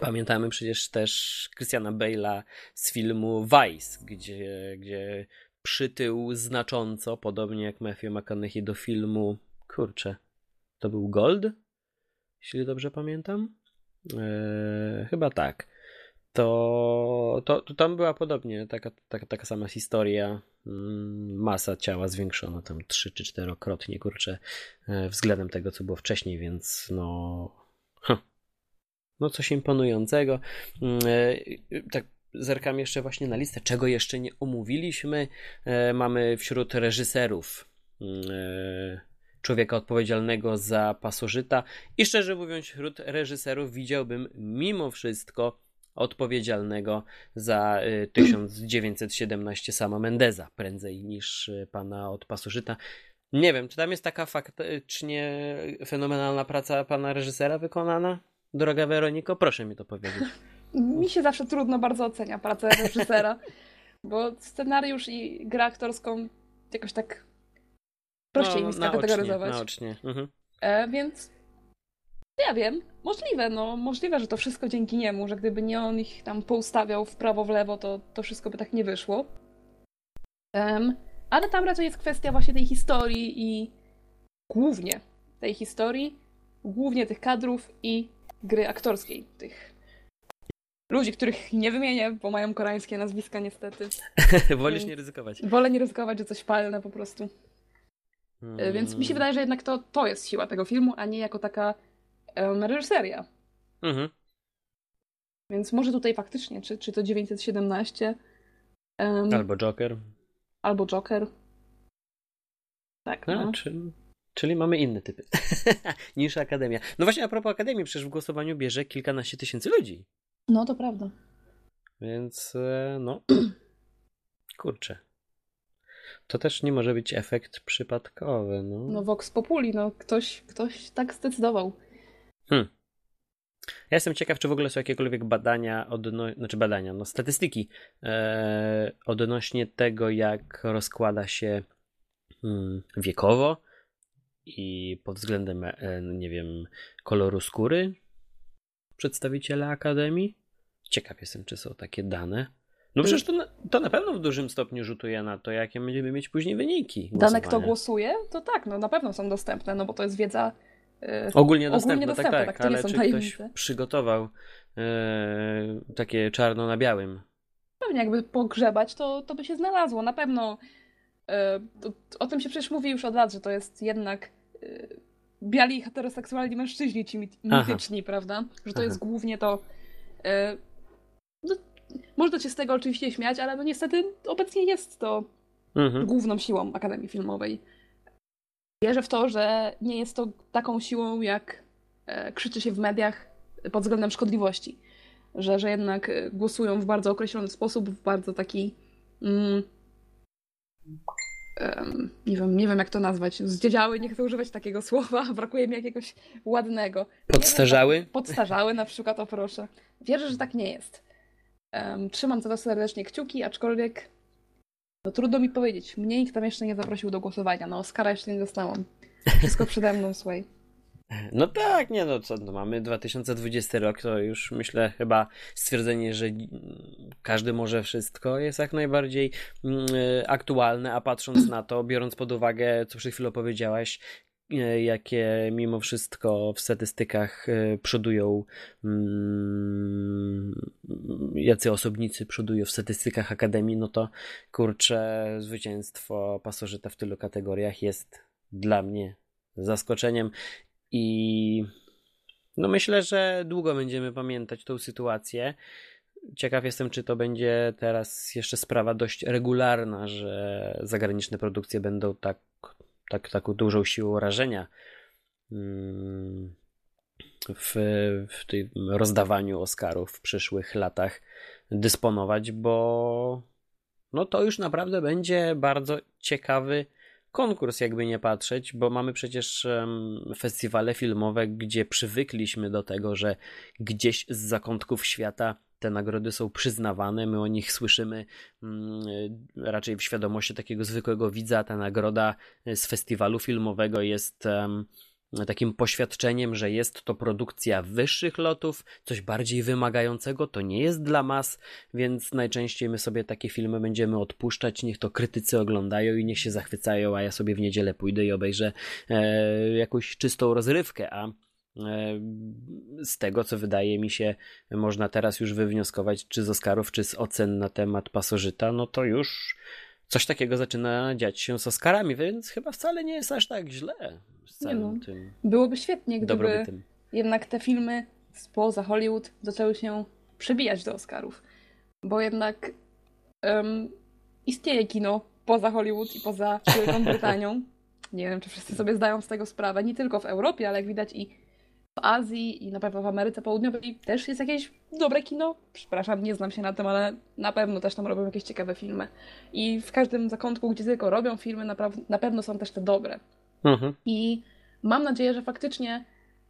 Pamiętamy przecież też Christiana Bale'a z filmu Vice, gdzie, gdzie przytył znacząco, podobnie jak Matthew McConaughey do filmu, kurczę, to był Gold? jeśli dobrze pamiętam. Eee, chyba tak. To, to, to tam była podobnie taka, taka, taka sama historia. Mm, masa ciała zwiększona tam trzy czy czterokrotnie, kurczę, e, względem tego, co było wcześniej, więc no. No, coś imponującego. Mm, e, tak zerkam jeszcze właśnie na listę, czego jeszcze nie omówiliśmy. E, mamy wśród reżyserów mm, człowieka odpowiedzialnego za pasożyta i szczerze mówiąc, wśród reżyserów widziałbym mimo wszystko odpowiedzialnego za 1917 y, sama Mendeza, prędzej niż y, pana od pasożyta. Nie wiem, czy tam jest taka faktycznie fenomenalna praca pana reżysera wykonana? Droga Weroniko, proszę mi to powiedzieć. Mi się zawsze trudno bardzo ocenia pracę reżysera, bo scenariusz i grę aktorską jakoś tak prościej no, mi skategoryzować. Naocznie. Mhm. E, więc ja wiem, możliwe, no możliwe, że to wszystko dzięki niemu, że gdyby nie on ich tam poustawiał w prawo, w lewo, to, to wszystko by tak nie wyszło. Um, ale tam raczej jest kwestia właśnie tej historii i głównie tej historii, głównie tych kadrów i gry aktorskiej, tych ludzi, których nie wymienię, bo mają koreańskie nazwiska niestety. Wolisz nie ryzykować. Wolę nie ryzykować, że coś palne po prostu. Hmm. Więc mi się wydaje, że jednak to, to jest siła tego filmu, a nie jako taka um, reżyseria. Mhm. Więc może tutaj faktycznie, czy, czy to 917. Um, albo Joker. Albo Joker. Tak. No, no. Czyli, czyli mamy inne typy niż Akademia. No właśnie, a propos Akademii, przecież w głosowaniu bierze kilkanaście tysięcy ludzi. No to prawda. Więc e, no. Kurczę. To też nie może być efekt przypadkowy. No, no Vox Populi, no ktoś, ktoś tak zdecydował. Hmm. Ja jestem ciekaw, czy w ogóle są jakiekolwiek badania, odno... znaczy badania, no statystyki e, odnośnie tego, jak rozkłada się hmm, wiekowo i pod względem, e, nie wiem, koloru skóry przedstawiciele Akademii. Ciekaw jestem, czy są takie dane. No przecież to na, to na pewno w dużym stopniu rzutuje na to, jakie będziemy mieć później wyniki. Dane, kto głosuje, to tak, no na pewno są dostępne, no bo to jest wiedza ogólnie dostępne, ogólnie dostępne tak, tak, ale czy tajemnice. ktoś przygotował e, takie czarno na białym? Pewnie jakby pogrzebać, to, to by się znalazło. Na pewno e, to, o tym się przecież mówi już od lat, że to jest jednak e, biali heteroseksualni mężczyźni ci mityczni, Aha. prawda? Że to Aha. jest głównie to... E, no, można się z tego oczywiście śmiać, ale no niestety obecnie jest to mhm. główną siłą Akademii Filmowej wierzę w to, że nie jest to taką siłą, jak e, krzyczy się w mediach pod względem szkodliwości. Że, że jednak e, głosują w bardzo określony sposób, w bardzo taki. Mm, um, nie, wiem, nie wiem, jak to nazwać. Zdziedziały, nie chcę używać takiego słowa, brakuje mi jakiegoś ładnego. Podstarzały? Tak, podstarzały na przykład, o proszę. Wierzę, że tak nie jest. Um, trzymam za to serdecznie kciuki, aczkolwiek no trudno mi powiedzieć. Mnie nikt tam jeszcze nie zaprosił do głosowania. No Oscara jeszcze nie dostałam. Wszystko przede mną, słuchaj. No tak, nie no co, no mamy 2020 rok, to już myślę chyba stwierdzenie, że każdy może wszystko jest jak najbardziej mm, aktualne, a patrząc na to, biorąc pod uwagę, co przed chwilą powiedziałaś, E, jakie mimo wszystko w statystykach e, przodują, mm, jacy osobnicy przodują w statystykach Akademii, no to kurczę, zwycięstwo pasożyta w tylu kategoriach jest dla mnie zaskoczeniem i no myślę, że długo będziemy pamiętać tą sytuację. Ciekaw jestem, czy to będzie teraz jeszcze sprawa dość regularna, że zagraniczne produkcje będą tak tak, taką dużą siłą rażenia mm, w, w tym rozdawaniu Oscarów w przyszłych latach dysponować, bo no to już naprawdę będzie bardzo ciekawy konkurs, jakby nie patrzeć, bo mamy przecież festiwale filmowe, gdzie przywykliśmy do tego, że gdzieś z zakątków świata te nagrody są przyznawane, my o nich słyszymy mm, raczej w świadomości takiego zwykłego widza. Ta nagroda z festiwalu filmowego jest takim poświadczeniem, że jest to produkcja wyższych lotów, coś bardziej wymagającego, to nie jest dla mas, więc najczęściej my sobie takie filmy będziemy odpuszczać, niech to krytycy oglądają i niech się zachwycają, a ja sobie w niedzielę pójdę i obejrzę e, jakąś czystą rozrywkę, a z tego, co wydaje mi się, można teraz już wywnioskować, czy z Oscarów, czy z ocen na temat pasożyta, no to już coś takiego zaczyna dziać się z Oscarami, więc chyba wcale nie jest aż tak źle z całym no. tym. Byłoby świetnie, gdyby jednak te filmy spoza Hollywood zaczęły się przebijać do Oscarów. Bo jednak um, istnieje kino poza Hollywood i poza Wielką Brytanią. Nie wiem, czy wszyscy sobie zdają z tego sprawę. Nie tylko w Europie, ale jak widać i w Azji i na pewno w Ameryce Południowej też jest jakieś dobre kino. Przepraszam, nie znam się na tym, ale na pewno też tam robią jakieś ciekawe filmy. I w każdym zakątku, gdzie tylko robią filmy, na, na pewno są też te dobre. Mhm. I mam nadzieję, że faktycznie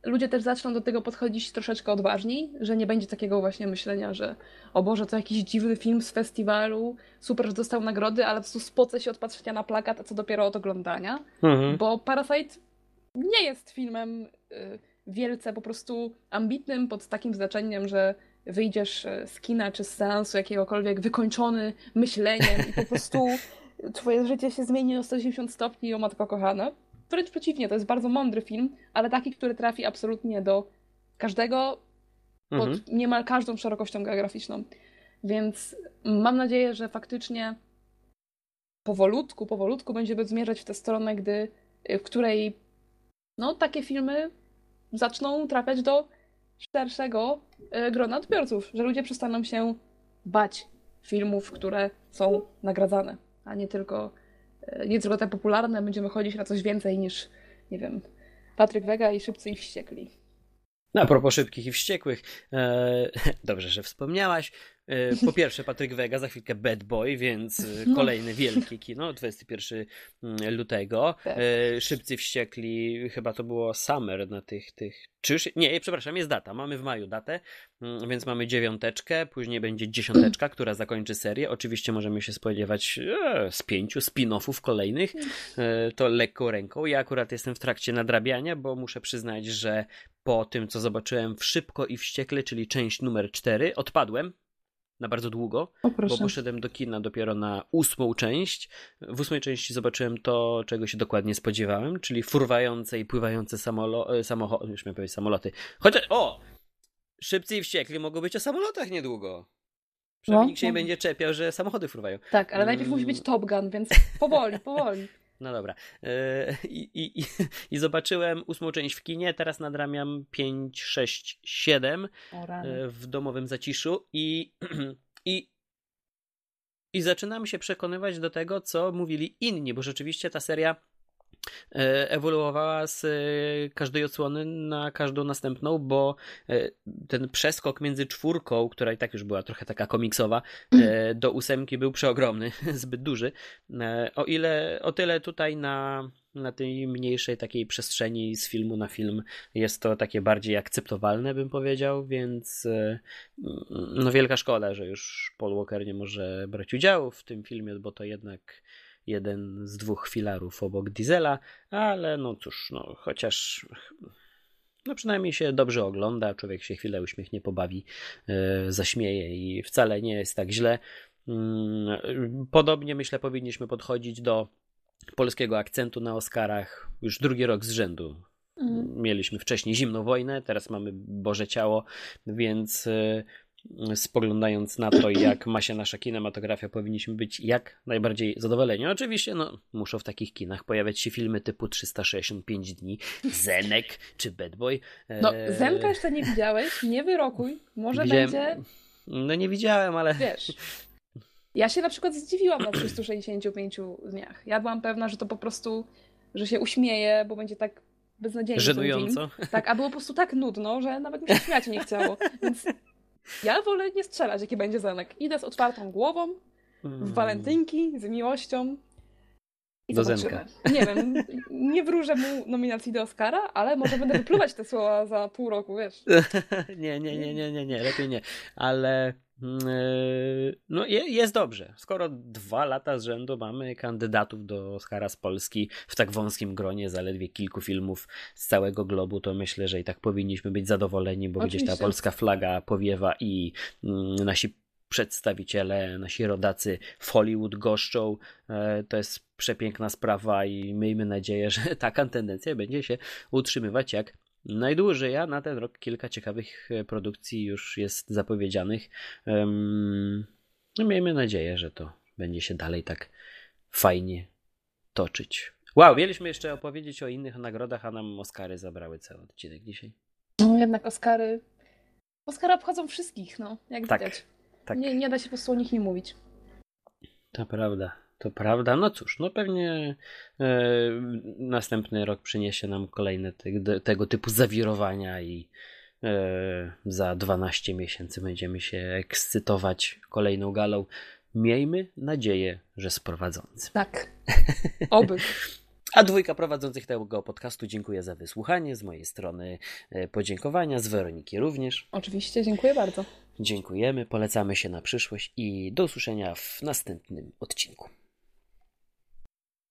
ludzie też zaczną do tego podchodzić troszeczkę odważniej, że nie będzie takiego właśnie myślenia, że o Boże, to jakiś dziwny film z festiwalu, super, że dostał nagrody, ale po prostu spocę się od patrzenia na plakat, a co dopiero od oglądania. Mhm. Bo Parasite nie jest filmem y, wielce po prostu ambitnym pod takim znaczeniem, że wyjdziesz y, z kina czy z seansu jakiegokolwiek wykończony myśleniem i po prostu twoje życie się zmieni o 180 stopni, o matko kochana. Wręcz przeciwnie, to jest bardzo mądry film, ale taki, który trafi absolutnie do każdego pod mhm. niemal każdą szerokością geograficzną. Więc mam nadzieję, że faktycznie powolutku, powolutku będziemy zmierzać w tę stronę, gdy, w której no, takie filmy zaczną trafiać do szerszego e, grona odbiorców, że ludzie przestaną się bać filmów, które są nagradzane, a nie tylko E, nie tylko te popularne, będziemy chodzić na coś więcej niż, nie wiem, Patryk Wega i Szybcy i Wściekli. No, a propos szybkich i wściekłych, e, dobrze, że wspomniałaś. E, po pierwsze, Patryk Wega, za chwilkę Bad Boy, więc e, no. kolejny wielki kino, 21 mm, lutego. Tak. E, Szybcy Wściekli, chyba to było Summer na tych, tych czy nie, przepraszam, jest data. Mamy w maju datę, mm, więc mamy dziewiąteczkę, później będzie dziesiąteczka, która zakończy serię. Oczywiście możemy się spodziewać e, z pięciu spin-offów kolejnych. E, to lekką ręką. Ja akurat jestem w trakcie nadrabiania, bo muszę przyznać, że po tym, co zobaczyłem w Szybko i Wściekle, czyli część numer cztery, odpadłem na bardzo długo, bo poszedłem do kina dopiero na ósmą część. W ósmej części zobaczyłem to, czego się dokładnie spodziewałem, czyli furwające i pływające samolo- e, samochody, już miałem powiedzieć samoloty. Chociaż, o! Szybcy i wściekli mogą być o samolotach niedługo. Przynajmniej no, nikt się no. nie będzie czepiał, że samochody fruwają. Tak, ale najpierw musi być Top Gun, więc powoli, powoli. No dobra. E, I, i, I, zobaczyłem ósmą część w kinie, teraz nadramiam 5, 6, 7 w domowym zaciszu i, i, i zaczynam się przekonywać do tego, co mówili inni, bo rzeczywiście ta seria ewoluowała z e, każdej odsłony na każdą następną, bo e, ten przeskok między czwórką, która i tak już była trochę taka komiksowa, do ósemki był przeogromny, zbyt duży. O ile, o tyle tutaj na, na tej mniejszej takiej przestrzeni z filmu na film jest to takie bardziej akceptowalne, bym powiedział, więc no wielka szkoda, że już Paul Walker nie może brać udziału w tym filmie, bo to jednak jeden z dwóch filarów obok Diesela, ale no cóż, no chociaż no przynajmniej się dobrze ogląda, człowiek się chwilę uśmiechnie, pobawi, yy, zaśmieje i wcale nie jest tak źle. Yy, podobnie myślę powinniśmy podchodzić do polskiego akcentu na Oscarach już drugi rok z rzędu. Mhm. Mieliśmy wcześniej zimną wojnę, teraz mamy Boże Ciało, więc yy, spoglądając na to, jak ma się nasza kinematografia, powinniśmy być jak najbardziej zadowoleni. Oczywiście, no, muszą w takich kinach pojawiać się filmy typu 365 dni, Zenek czy Bad Boy. No, e, Zenka jeszcze nie widziałeś, nie wyrokuj, może będzie... No nie widziałem, ale... Wiesz, ja się na przykład zdziwiłam na 365 dniach. Ja byłam pewna, że to po prostu, że się uśmieje, bo będzie tak beznadziejnie. Żenująco. Tak, a było po prostu tak nudno, że nawet mi się śmiać nie chciało. Więc ja wolę nie strzelać, jaki będzie zamek. Idę z otwartą głową, w mm. walentynki, z miłością. I do zobaczymy. Nie wiem, nie wróżę mu nominacji do Oscara, ale może będę wypluwać te słowa za pół roku, wiesz. nie, nie, nie, nie, nie, nie, lepiej nie. Ale no jest dobrze. Skoro dwa lata z rzędu mamy kandydatów do Oscara z Polski w tak wąskim gronie, zaledwie kilku filmów z całego globu, to myślę, że i tak powinniśmy być zadowoleni, bo Oczywiście. gdzieś ta polska flaga powiewa i mm, nasi przedstawiciele, nasi rodacy w Hollywood goszczą. E, to jest przepiękna sprawa i miejmy nadzieję, że taka tendencja będzie się utrzymywać jak najdłużej, a na ten rok kilka ciekawych e, produkcji już jest zapowiedzianych. No miejmy nadzieję, że to będzie się dalej tak fajnie toczyć. Wow, mieliśmy jeszcze opowiedzieć o innych nagrodach, a nam Oscary zabrały cały odcinek dzisiaj. No jednak Oscary. Oscary obchodzą wszystkich, no, jak tak, widać. Tak. Nie, nie da się po prostu o nich nie mówić. To prawda, to prawda. No cóż, no pewnie e, następny rok przyniesie nam kolejne te, tego typu zawirowania i e, za 12 miesięcy będziemy się ekscytować kolejną galą. Miejmy nadzieję, że z prowadzącym. Tak. Oby. A dwójka prowadzących tego podcastu dziękuję za wysłuchanie. Z mojej strony e, podziękowania, z Weroniki również. Oczywiście, dziękuję bardzo. Dziękujemy, polecamy się na przyszłość i do usłyszenia w następnym odcinku.